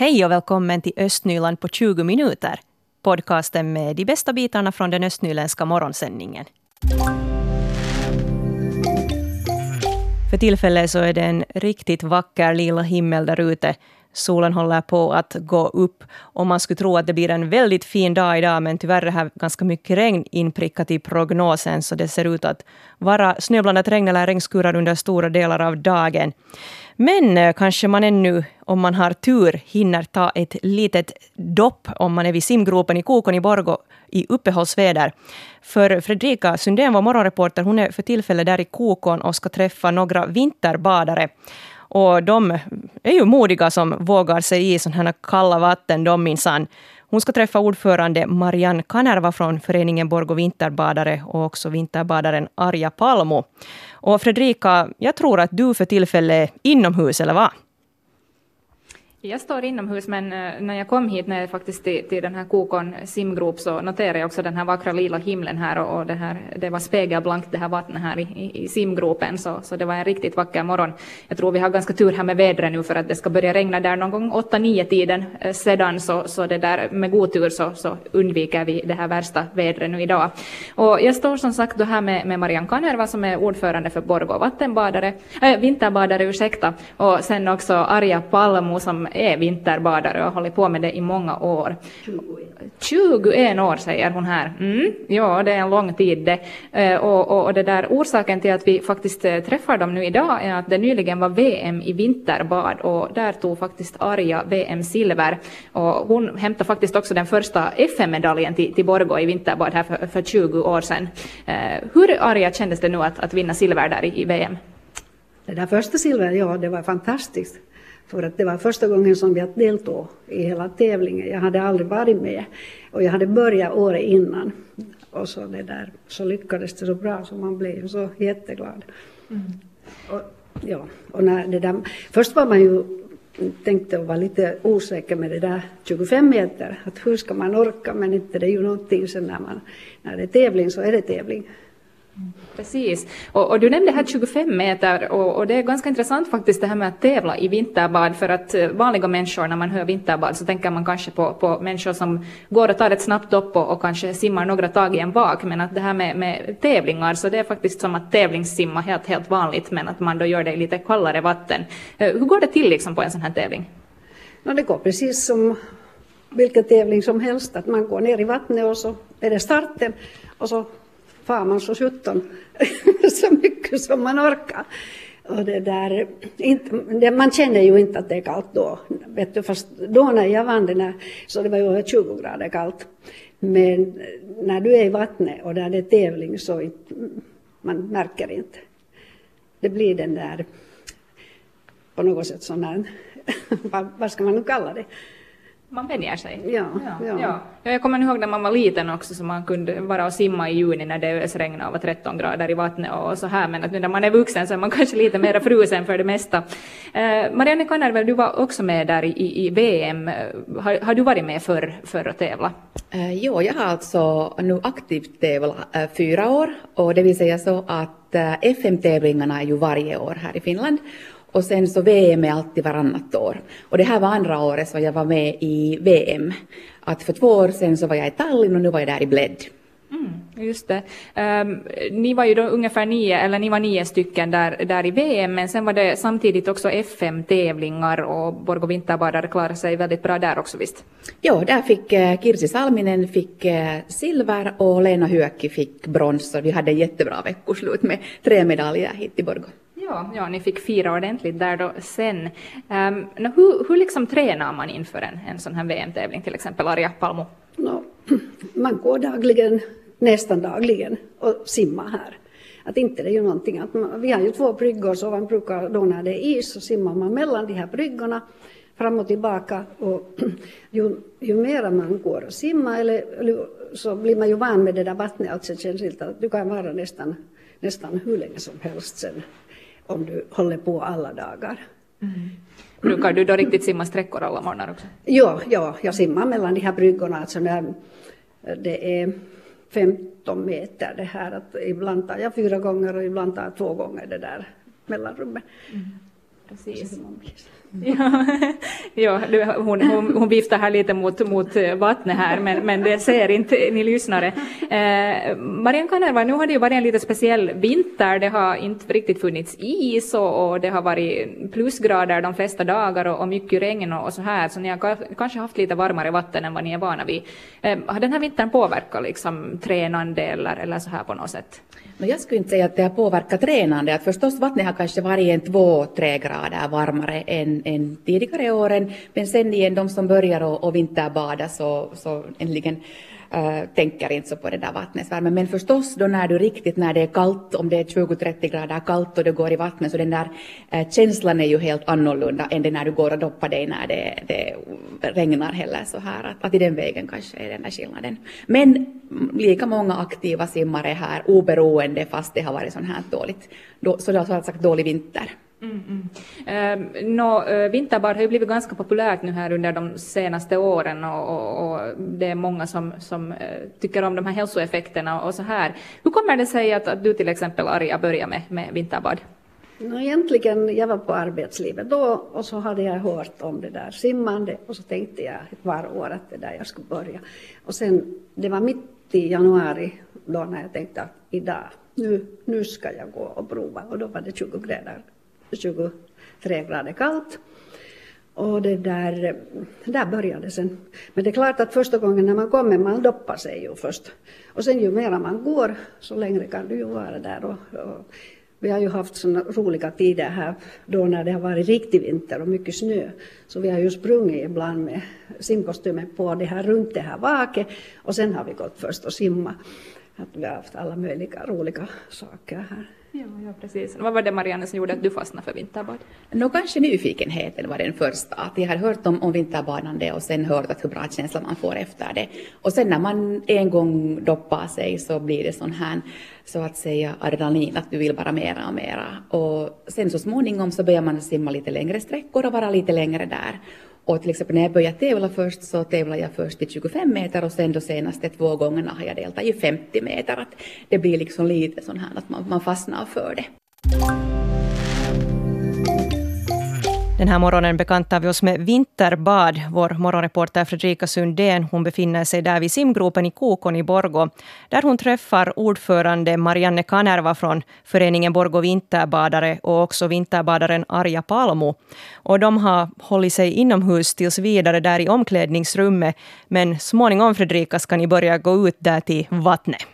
Hej och välkommen till Östnyland på 20 minuter. Podcasten med de bästa bitarna från den östnyländska morgonsändningen. För tillfället så är det en riktigt vacker lila himmel där ute. Solen håller på att gå upp och man skulle tro att det blir en väldigt fin dag idag, men tyvärr är det här ganska mycket regn inprickat i prognosen, så det ser ut att vara snöblandat regn eller regnskurar under stora delar av dagen. Men eh, kanske man ännu, om man har tur, hinner ta ett litet dopp om man är vid simgropen i Kokon i Borgo i uppehållsväder. För Fredrika Sundén, vår morgonreporter, hon är för tillfället där i Kokon och ska träffa några vinterbadare. Och de är ju modiga som vågar sig i sådana här kalla vatten, de minsann. Hon ska träffa ordförande Marianne Kanerva från föreningen Borgo Vinterbadare och också vinterbadaren Arja Palmo. Och Fredrika, jag tror att du för tillfället är inomhus, eller vad? Jag står inomhus, men eh, när jag kom hit när jag faktiskt till, till den här Kokon simgrop så noterade jag också den här vackra lila himlen här och, och det, här, det var spegelblankt det här vattnet här i, i, i, simgropen, så, så det var en riktigt vacker morgon. Jag tror vi har ganska tur här med vädret nu för att det ska börja regna där någon gång 8-9 tiden eh, sedan, så, så det där med god tur så, så undviker vi det här värsta vädret nu idag. Och jag står som sagt då här med, med Marianne Kanerva som är ordförande för Borgå vattenbadare, äh, vinterbadare, ursäkta, och sen också Arja Palmo som är vinterbadare och har hållit på med det i många år. 21 år säger hon här. Mm, ja, det är en lång tid det. Och, och, och, det där, orsaken till att vi faktiskt eh, träffar dem nu idag är att det nyligen var VM i vinterbad och där tog faktiskt Arja VM-silver. Och hon hämtade faktiskt också den första FM-medaljen till, till Borgå i vinterbad här för, för 20 år sedan. Eh, hur Arja kändes det nu att, att vinna silver där i, i VM? Det där första silvret, ja, det var fantastiskt. För att det var första gången som jag deltog i hela tävlingen. Jag hade aldrig varit med. Och jag hade börjat året innan. Och så, det där, så lyckades det så bra så man blev så jätteglad. Mm. Och, ja, och när det där, först var man ju tänkte och var lite osäker med det där 25 meter. Att hur ska man orka? Men inte det är ju någonting sen när, man, när det är tävling så är det tävling. Precis. Och, och, du nämnde här 25 meter och, och, det är ganska intressant faktiskt det här med att tävla i vinterbad för att eh, vanliga människor när man hör vinterbad så tänker man kanske på, på människor som går och tar ett snabbt dopp och, och kanske simmar några tag i en vak men att det här med, med, tävlingar så det är faktiskt som att tävlingssimma helt, helt vanligt men att man då gör det i lite kallare vatten. Eh, hur går det till liksom på en sån här tävling? No, det går precis som vilken tävling som helst att man går ner i vattnet och så är det starten och så far man så sjutton så mycket som man orkar. Och det där, inte, det, man känner ju inte att det är kallt då. Vet du, fast då när jag vann den här, så det var ju över 20 grader kallt. Men när du är i vattnet och där det är tävling så inte, man märker inte. Det blir den där, på något sätt sån här, vad, vad ska man nu kalla det? Man vänjer sig. Ja, ja, ja. ja. Jag kommer ihåg när man var liten också så man kunde vara och simma i juni när det ösregnade och var 13 grader i vattnet och så här men att nu när man är vuxen så är man kanske lite mer frusen för det mesta. Eh, Marianne Kanervel, du var också med där i, i VM. Har, har, du varit med för, för att tävla? Eh, jo, jag har alltså nu aktivt tävlat eh, fyra år och det vill säga så att eh, FM-tävlingarna är ju varje år här i Finland och sen så VM är alltid varannat år. Och det här var andra året som jag var med i VM. Att för två år sedan så var jag i Tallinn och nu var jag där i Bled. Mm, just det. Um, ni var ju då ungefär nio, eller ni var nio stycken där, där i VM, men sen var det samtidigt också FM-tävlingar och Borgå Vinterbadare klarade sig väldigt bra där också visst? Ja, där fick uh, Kirsi Salminen fick uh, silver och Lena Hyökki fick brons, så vi hade jättebra veckoslut med tre medaljer hit till Borgå. Ja, ja, ni fick fira ordentligt där då sen. Um, hur, hur liksom tränar man inför en, en sån här VM-tävling till exempel, Arja Palmo? No, man går dagligen, nästan dagligen, och simmar här. Att inte det är ju någonting att man, vi har ju två bryggor så man brukar då när det är is så simmar man mellan de här bryggorna fram och tillbaka och ju, ju mera man går och simmar eller, eller, så blir man ju van med det där vattnet, alltså känns inte att du kan vara nästan, nästan hur länge som helst sen om du håller på alla dagar. Mm. Brukar du då riktigt simma sträckor alla morgnar också? Ja, ja, jag simmar mellan de här bryggorna. Alltså när det är 15 meter det här. Att ibland tar jag fyra gånger och ibland tar jag två gånger det där mellanrummet. Mm. Precis. Ja, ja hon, hon, hon viftar här lite mot, mot vattnet här, men, men det ser inte ni lyssnare. Eh, Marianne Kanerva, nu har det ju varit en lite speciell vinter. Det har inte riktigt funnits is och, och det har varit plusgrader de flesta dagar och, och mycket regn och, och, så här, så ni har kanske haft lite varmare vatten än vad ni är vana vid. Eh, har den här vintern påverkat liksom, tränande eller, eller så här på något sätt? Men jag skulle inte säga att det har påverkat tränande. Att förstås vattnet har kanske varit en två, tre grader varmare än, än tidigare åren. Men sen igen, de som börjar och, och vinterbada så, så äntligen Uh, tänker inte så på det där vattnets värme. Men förstås då när du riktigt, när det är kallt, om det är 20-30 grader kallt och du går i vattnet, så den där uh, känslan är ju helt annorlunda än det när du går och doppar dig när det, det regnar heller så här. Att, att i den vägen kanske är den där skillnaden. Men lika många aktiva simmare här oberoende fast det har varit sån här dåligt, då, så det har sagt dålig vinter. Mm, mm. Ehm, eh, no, vinterbad har ju blivit ganska populärt nu här under de senaste åren och, och, och det är många som, som eh, tycker om de här hälsoeffekterna och så här. Hur kommer det sig att, att du till exempel Arja börjar med, med vinterbad? No, egentligen, jag var på arbetslivet då och så hade jag hört om det där simmande och så tänkte jag ett par år att det där jag skulle börja. Och sen, det var mitt i januari då när jag tänkte att idag, nu, nu ska jag gå och prova och då var det 20 grader 23 grader kallt. Och det där, där började det sen. Men det är klart att första gången när man kommer, man doppar sig ju först. Och sen ju mera man går, så längre kan du ju vara där. Och, och vi har ju haft såna roliga tider här då när det har varit riktig vinter och mycket snö. Så vi har ju sprungit ibland med simkostymen på det här runt det här vaket och sen har vi gått först och simmat. Att vi har haft alla möjliga roliga saker här. Ja, ja, precis. Vad var det Marianne som gjorde att du fastnade för vinterbad? Nå, kanske nyfikenheten var den första. Att jag hade hört om, om vinterbadande och sen hört att hur bra känsla man får efter det. Och sen när man en gång doppar sig så blir det sån här, så att säga, adrenalin, att du vill bara mera och mera. Och sen så småningom så börjar man simma lite längre sträckor och vara lite längre där. Och till exempel när jag började tävla först så tävlade jag först i 25 meter och sen de senaste två gångerna har jag deltagit i 50 meter. Att det blir liksom lite sån här att man, man fastnar för det. Den här morgonen bekantar vi oss med vinterbad. Vår morgonreporter Fredrika Sundén hon befinner sig där vid simgropen i Kokon i Borgo, där hon träffar ordförande Marianne Kanerva från föreningen Borgo Vinterbadare och också vinterbadaren Arja Palmo. Och de har hållit sig inomhus tills vidare där i omklädningsrummet, men småningom Fredrika ska ni börja gå ut där till vattnet.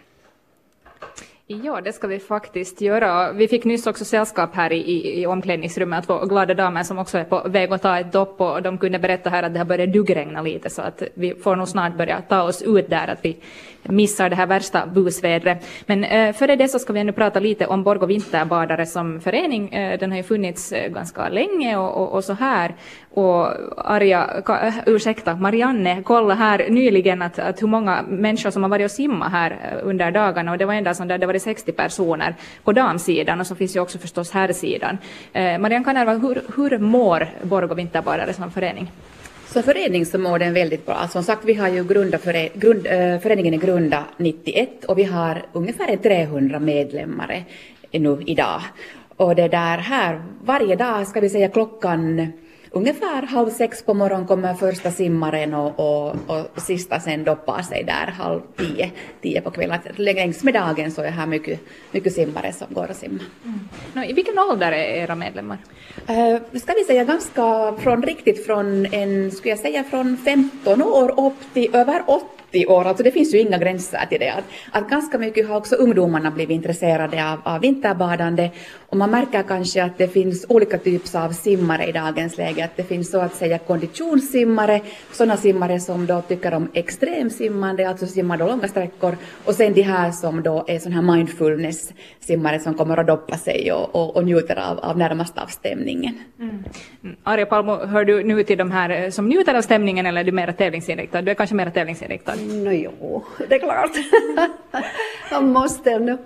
Ja, det ska vi faktiskt göra. Vi fick nyss också sällskap här i, i, i omklädningsrummet, två glada damer som också är på väg att ta ett dopp och de kunde berätta här att det har börjat duggregna lite så att vi får nog snart börja ta oss ut där, att vi missar det här värsta busvädret. Men eh, före det så ska vi ännu prata lite om Borgå vinterbadare som förening. Eh, den har ju funnits eh, ganska länge och, och, och så här. Och Arja, ka, eh, ursäkta, Marianne kolla här nyligen att, att hur många människor som har varit och simmat här eh, under dagarna och det var en dag som där det var 60 personer på damsidan och så finns ju också förstås herrsidan. Eh, Marianne Kanerva, hur, hur mår Borgå vinterbadare som förening? Som förening så mår den väldigt bra. Som sagt, vi har ju grundat före, grund, eh, föreningen är grundad 91 och vi har ungefär 300 medlemmar nu idag. Och det där här, varje dag ska vi säga klockan ungefär halv sex på morgonen kommer första simmaren och, och, och sista sen doppar sig där halv tio, tio på kvällen. Längs med dagen så är här mycket, mycket simmare som går och simmar. Mm. No, I vilken ålder är era medlemmar? Uh, ska vi säga ganska från riktigt från en, skulle jag säga från 15 år upp till över 80 30 år, alltså det finns ju inga gränser till det. Att, att ganska mycket har också ungdomarna blivit intresserade av, av vinterbadande och man märker kanske att det finns olika typer av simmare i dagens läge. Att det finns så att säga konditionssimmare, sådana simmare som då tycker om extremsimmande, alltså simmar då långa sträckor och sen de här som då är sådana här mindfulness-simmare som kommer att doppa sig och, och, och njuter av, av närmast av stämningen. Mm. mm. Arja Palmo, hör du nu till de här eh, som njuter av stämningen eller är du mer tävlingsinriktad? Du är kanske mer tävlingsinriktad? No, jo, det är klart. Man måste nu.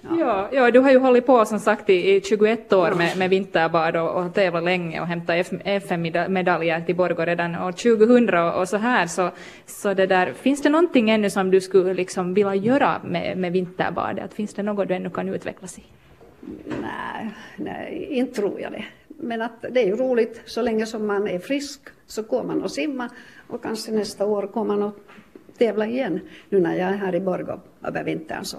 Ja. ja. Ja, du har ju hållit på som sagt i, i 21 år med, med vinterbad och, och tävlat länge och hämtat FM-medaljer till Borgå redan år 2000 och, och, så här. Så, så det där, finns det någonting ännu som du skulle liksom vilja göra med, med vinterbadet? Finns det något du ännu kan utvecklas i? Nej, nej, inte tror jag det. men att det är ju roligt så länge som man är frisk så går man och simma och kanske nästa år kommer man att tävla igen nu när jag är här i Borgå över vintern. Så.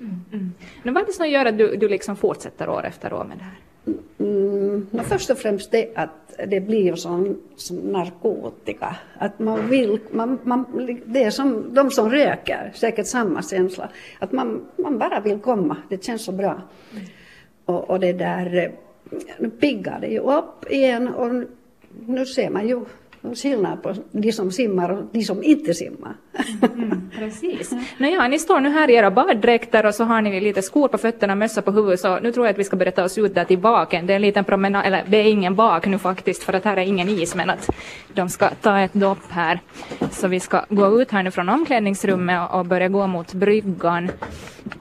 Mm, mm. Men vad är det som gör att du, du liksom fortsätter år efter år med det här? Mm, först och främst det att det blir som, som narkotika. Att man vill, man, man, det är som de som röker, säkert samma känsla. Att man, man bara vill komma, det känns så bra. Mm. Och, och det där, nu piggar det ju upp igen och nu ser man ju skillnad på de som simmar och de som inte simmar. Mm, precis. Nåja, ni står nu här i era baddräkter och så har ni lite skor på fötterna, mössa på huvudet, så nu tror jag att vi ska börja ta oss ut där till baken. Det är en liten promenad, eller det är ingen bak nu faktiskt, för att här är ingen is, men att de ska ta ett dopp här. Så vi ska gå ut här nu från omklädningsrummet och börja gå mot bryggan.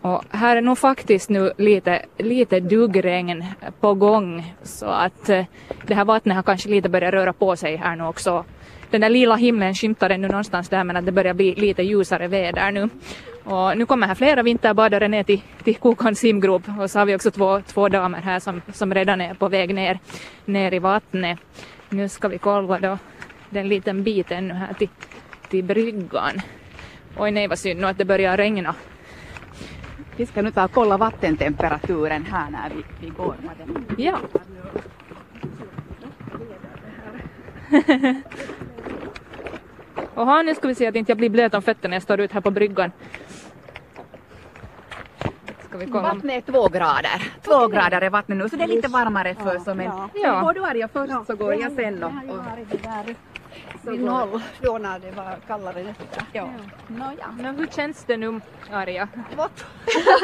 Och här är nog faktiskt nu lite, lite duggregn på gång, så att eh, det här vattnet har kanske lite börjat röra på sig här nu också den där lila himlen skymtar ännu någonstans där men att det börjar bli lite ljusare väder nu. Och nu kommer här flera vinterbadare ner till, till Kokons simgrop och så har vi också två, två damer här som, som redan är på väg ner, ner i vattnet. Nu ska vi kolla då den liten biten nu här till, till bryggan. Oj nej vad synd nu att det börjar regna. Vi ska nu ta och kolla vattentemperaturen här när vi, vi går. Ja. Jaha, nu ska vi se att inte jag blir blöt om fötterna när jag står ut här på bryggan. Vattnet är två grader. Två grader är vattnet nu så det är lite varmare för så men ja. går du arga först så går jag sen och, och vid noll då när det var kallare efter. Ja. No, ja. No, hur känns det nu, Arja? Vått.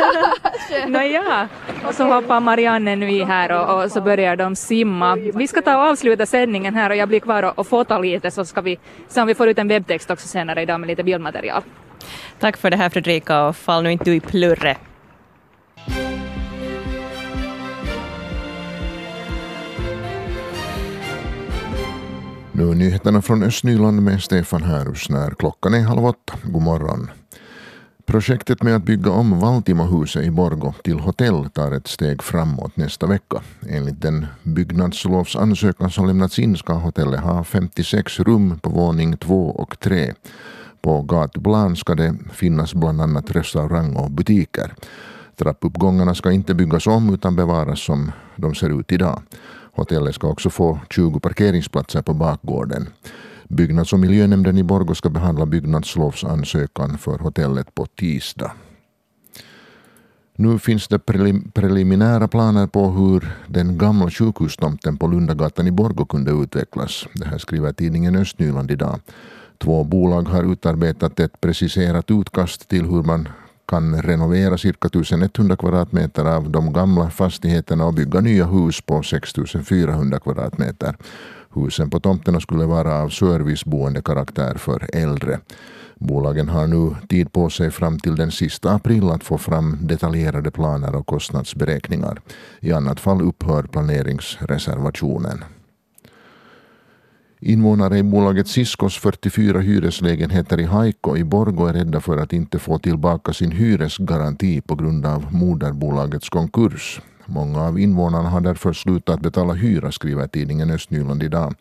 Nåja, och så hoppar Marianne nu i här och, och, så börjar de simma. Vi ska ta och avsluta sändningen här och jag blir kvar och, och fota lite så ska vi se om vi får ut en webbtext också senare idag med lite bildmaterial. Tack för det här Fredrika och fall nu inte du i plurre. Nu nyheterna från Östnyland med Stefan Härus när klockan är halv åtta. God morgon. Projektet med att bygga om Valtimohuset i Borgo till hotell tar ett steg framåt nästa vecka. Enligt den byggnadslovsansökan som lämnats in ska hotellet ha 56 rum på våning 2 och 3. På gatuplan ska det finnas bland annat restaurang och butiker. Trappuppgångarna ska inte byggas om utan bevaras som de ser ut idag. Hotellet ska också få 20 parkeringsplatser på bakgården. Byggnads och miljönämnden i Borgå ska behandla byggnadslovsansökan för hotellet på tisdag. Nu finns det preliminära planer på hur den gamla sjukhustomten på Lundagatan i Borgå kunde utvecklas. Det här skriver tidningen Östnyland idag. Två bolag har utarbetat ett preciserat utkast till hur man kan renovera cirka 1100 kvadratmeter av de gamla fastigheterna och bygga nya hus på 6400 kvadratmeter. Husen på tomterna skulle vara av serviceboendekaraktär för äldre. Bolagen har nu tid på sig fram till den sista april att få fram detaljerade planer och kostnadsberäkningar. I annat fall upphör planeringsreservationen. Invånare i bolaget Siskos 44 hyreslägenheter i Haiko i Borgo är rädda för att inte få tillbaka sin hyresgaranti på grund av moderbolagets konkurs. Många av invånarna har därför slutat betala hyra, skriver tidningen Östnyland idag.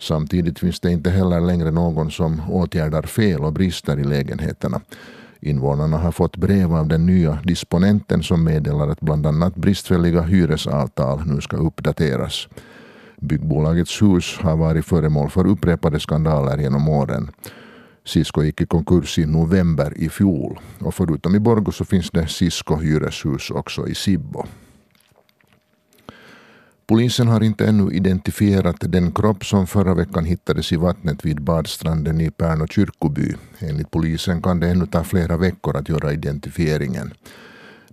Samtidigt finns det inte heller längre någon som åtgärdar fel och brister i lägenheterna. Invånarna har fått brev av den nya disponenten som meddelar att bland annat bristfälliga hyresavtal nu ska uppdateras. Byggbolagets hus har varit föremål för upprepade skandaler genom åren. Cisco gick i konkurs i november i fjol och förutom i Borgå så finns det Cisco hyreshus också i Sibbo. Polisen har inte ännu identifierat den kropp som förra veckan hittades i vattnet vid badstranden i Pärnu kyrkoby. Enligt polisen kan det ännu ta flera veckor att göra identifieringen.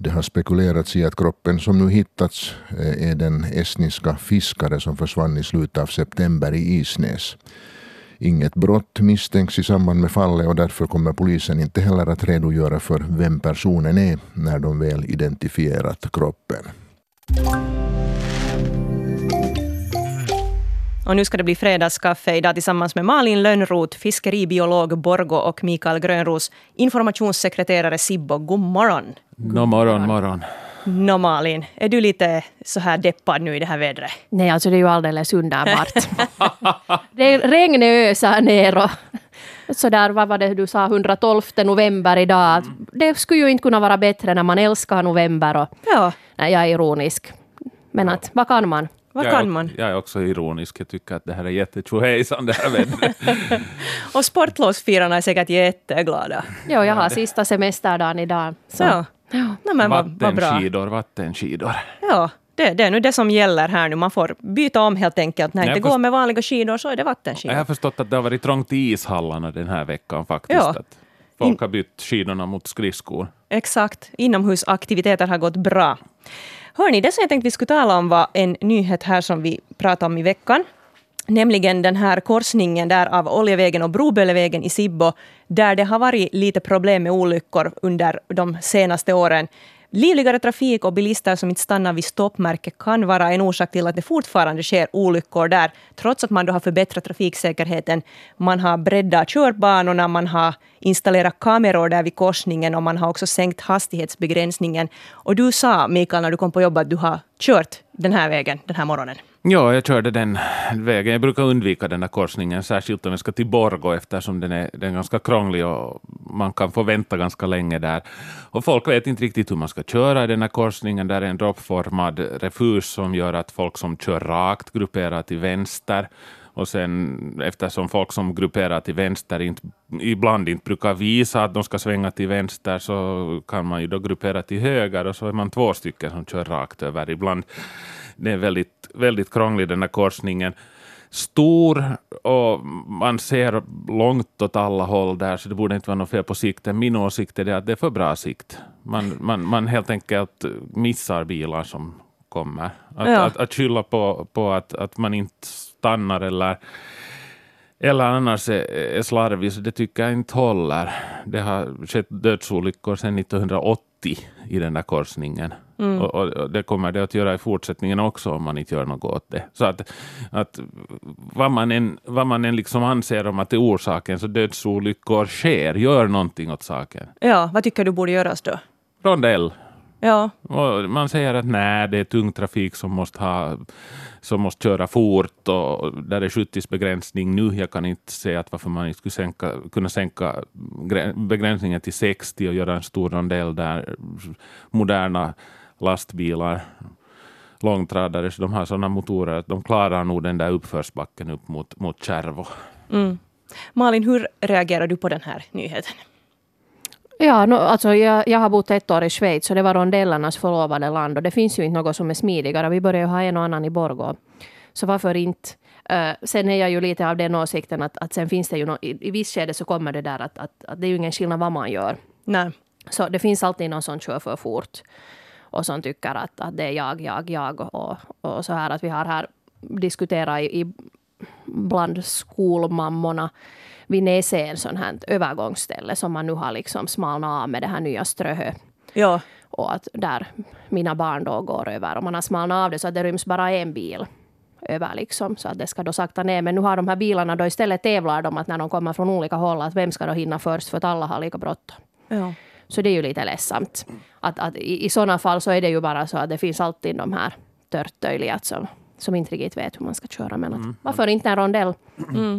Det har spekulerats i att kroppen som nu hittats eh, är den estniska fiskare som försvann i slutet av september i Isnäs. Inget brott misstänks i samband med fallet och därför kommer polisen inte heller att redogöra för vem personen är när de väl identifierat kroppen. Och nu ska det bli fredagskaffe idag tillsammans med Malin Lönnroth, fiskeribiolog Borgo och Mikael Grönros, informationssekreterare Sibbo. God morgon. God morgon, morgon. Nå Malin, är du lite så här deppad nu i det här vädret? Nej, alltså det är ju alldeles underbart. det regnet ösar ner och sådär, vad var det du sa, 112 november idag. Det skulle ju inte kunna vara bättre när man älskar november. Och, Ja, nej, jag är ironisk. Men att, vad kan man? Vad jag, kan är- man? Jag är också ironisk. Jag tycker att det här är jättetjohejsan det här vädret. Och sportlovsfirarna är säkert jätteglada. Jo, jag har sista semesterdagen idag. Så. Ja. Nej, men vad, vad bra. vattenskidor, vattenskidor. Ja, det, det är nu det som gäller här nu. Man får byta om helt enkelt. När det inte går med vanliga skidor så är det Jag vattenskidor. har förstått att det har varit trångt i ishallarna den här veckan faktiskt. Ja. Att folk har bytt skidorna mot skridskor. Exakt. Inomhusaktiviteter har gått bra. Hörni, det som jag tänkte vi skulle tala om var en nyhet här som vi pratade om i veckan. Nämligen den här korsningen där av Oljevägen och Broböllevägen i Sibbo, där det har varit lite problem med olyckor under de senaste åren. Livligare trafik och bilister som inte stannar vid stoppmärke kan vara en orsak till att det fortfarande sker olyckor där, trots att man då har förbättrat trafiksäkerheten. Man har breddat körbanorna, man har installerat kameror där vid korsningen och man har också sänkt hastighetsbegränsningen. Och du sa, Mikael, när du kom på jobbet att du har kört den här vägen den här morgonen. Ja, jag körde den vägen. Jag brukar undvika den där korsningen, särskilt om jag ska till Borgå eftersom den är, den är ganska krånglig och man kan få vänta ganska länge där. Och folk vet inte riktigt hur man ska köra i den här korsningen. Där är en droppformad refus som gör att folk som kör rakt grupperar till vänster. Och sen eftersom folk som grupperar till vänster inte, ibland inte brukar visa att de ska svänga till vänster så kan man ju då gruppera till höger och så är man två stycken som kör rakt över ibland. Det är väldigt, väldigt krånglig den här korsningen. Stor och man ser långt åt alla håll där så det borde inte vara något fel på sikten. Min åsikt är att det är för bra sikt. Man, man, man helt enkelt missar bilar som kommer. Att, Ja. att, att skylla på, på att, att man inte stannar eller eller annars är, är slarvig, så det tycker jag inte håller. Det har skett dödsolyckor sedan 1980 i den där korsningen. Och, och, och det kommer det att göra i fortsättningen också om man inte gör något åt det. Så att, att vad man än, vad man än liksom anser om att det är orsaken, så dödsolyckor sker. Gör någonting åt saken. Ja, vad tycker du borde göras då? Rondell. Ja, Och man säger att nej, det är tung trafik som måste, ha, som måste köra fort och där är 70-begränsning nu. Jag kan inte säga att varför man inte skulle sänka, kunna sänka grä- begränsningen till 60 och göra en stor rondell där moderna lastbilar, långtradare, så de har sådana motorer att de klarar nog den där uppförsbacken upp mot, mot Kärvo. Malin, hur reagerar du på den här nyheten? Ja, no, alltså jag, jag har bott ett år i Schweiz och det var rondellernas förlovade land och det finns ju inte något som är smidigare. Vi börjar ju ha en och annan i Borgå. Så varför inte? Eh, sen är jag ju lite av den åsikten att, att sen finns det ju no, i, i viss skede så kommer det där att, att, att det är ju ingen skillnad vad man gör. Nej. Så det finns alltid någon som kör för fort och som tycker att, att det är jag, jag, jag och, och så här att vi har här diskuterat i, i bland skolmammorna vid Näse en sån här övergångsställe som man nu har liksom smalnat av med det här nya Ströhö. Ja, Och att där mina barn då går över. Och man har smalnat av det så att det ryms bara en bil över liksom. Så att det ska då sakta ner. Men nu har de här bilarna då istället tävlar de att när de kommer från olika håll att vem ska då hinna först för att alla har lika bråttom. ja. Så det är ju lite ledsamt. Att, att i, I sådana fall så är det ju bara så att det finns alltid de här törtöjliga som, som inte riktigt vet hur man ska köra. Men att, varför inte en rondell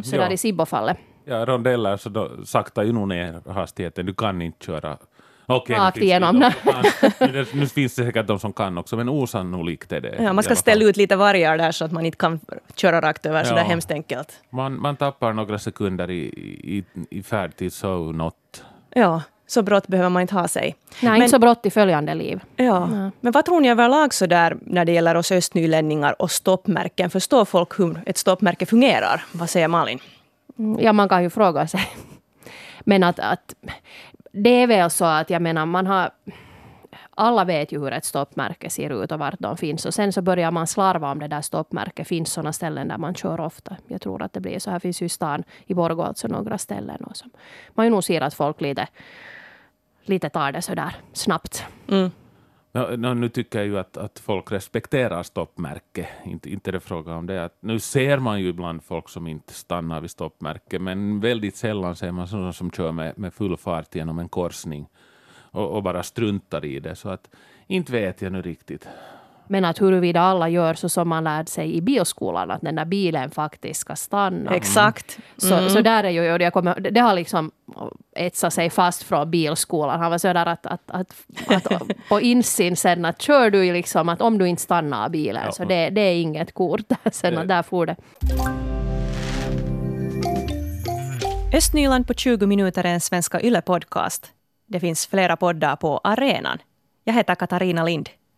sådär Ja. i Sibbo-fallet? Ja, rondeller så då saktar ju nog ner hastigheten. Du kan inte köra Okej, nu Rakt finns det igenom. de som kan. Nu- Nu finns det säkert de som kan också, men osannolikt är det. ja man ska ställa ut lite vargar där så att man inte kan köra rakt över så Ja. där hemskt enkelt. Man, man tappar några sekunder i, i, i färd till so not. Ja, så brått behöver man inte ha sig. Nej, Men- inte så brått i följande liv. Ja. Men vad tror ni överlag så där när det gäller oss östnylänningar och stoppmärken? Förstår folk hur ett stoppmärke fungerar? Vad säger Malin? Mm, Ja, man kan ju fråga sig. Men att, att det är väl så att jag menar, man har... Alla vet ju hur ett stoppmärke ser ut och vart de finns. Och sen så börjar man slarva om det där stoppmärket. finns sådana ställen där man kör ofta. Jag tror att det blir så. Här finns ju i stan, i Borgå, alltså några ställen. Och som, man ju nog ser att folk lite, lite tar det så där snabbt. Ja, nå, nu tycker jag ju att, att folk respekterar stoppmärke. Inte, inte det fråga om det. Att nu ser man ju ibland folk som inte stannar vid stoppmärke, men väldigt sällan ser man sådana som kör med, med full fart genom en korsning och, och bara struntar i det. Så att Inte vet jag nu riktigt. Men att huruvida alla gör så som man lärde sig i bilskolan, att den där bilen faktiskt ska stanna. Exakt. Så, Mm. så där är ju, och jag kommer, det har liksom etsat sig fast från bilskolan. Han var så där att, att, att, att på insyn sen att kör du liksom att om du inte stannar bilen Ja. så det, det är inget kort. Sen att där får det. Östnyland på 20 minuter är en Svenska Yle-podcast. Det finns flera poddar på arenan. Jag heter Katarina Lind.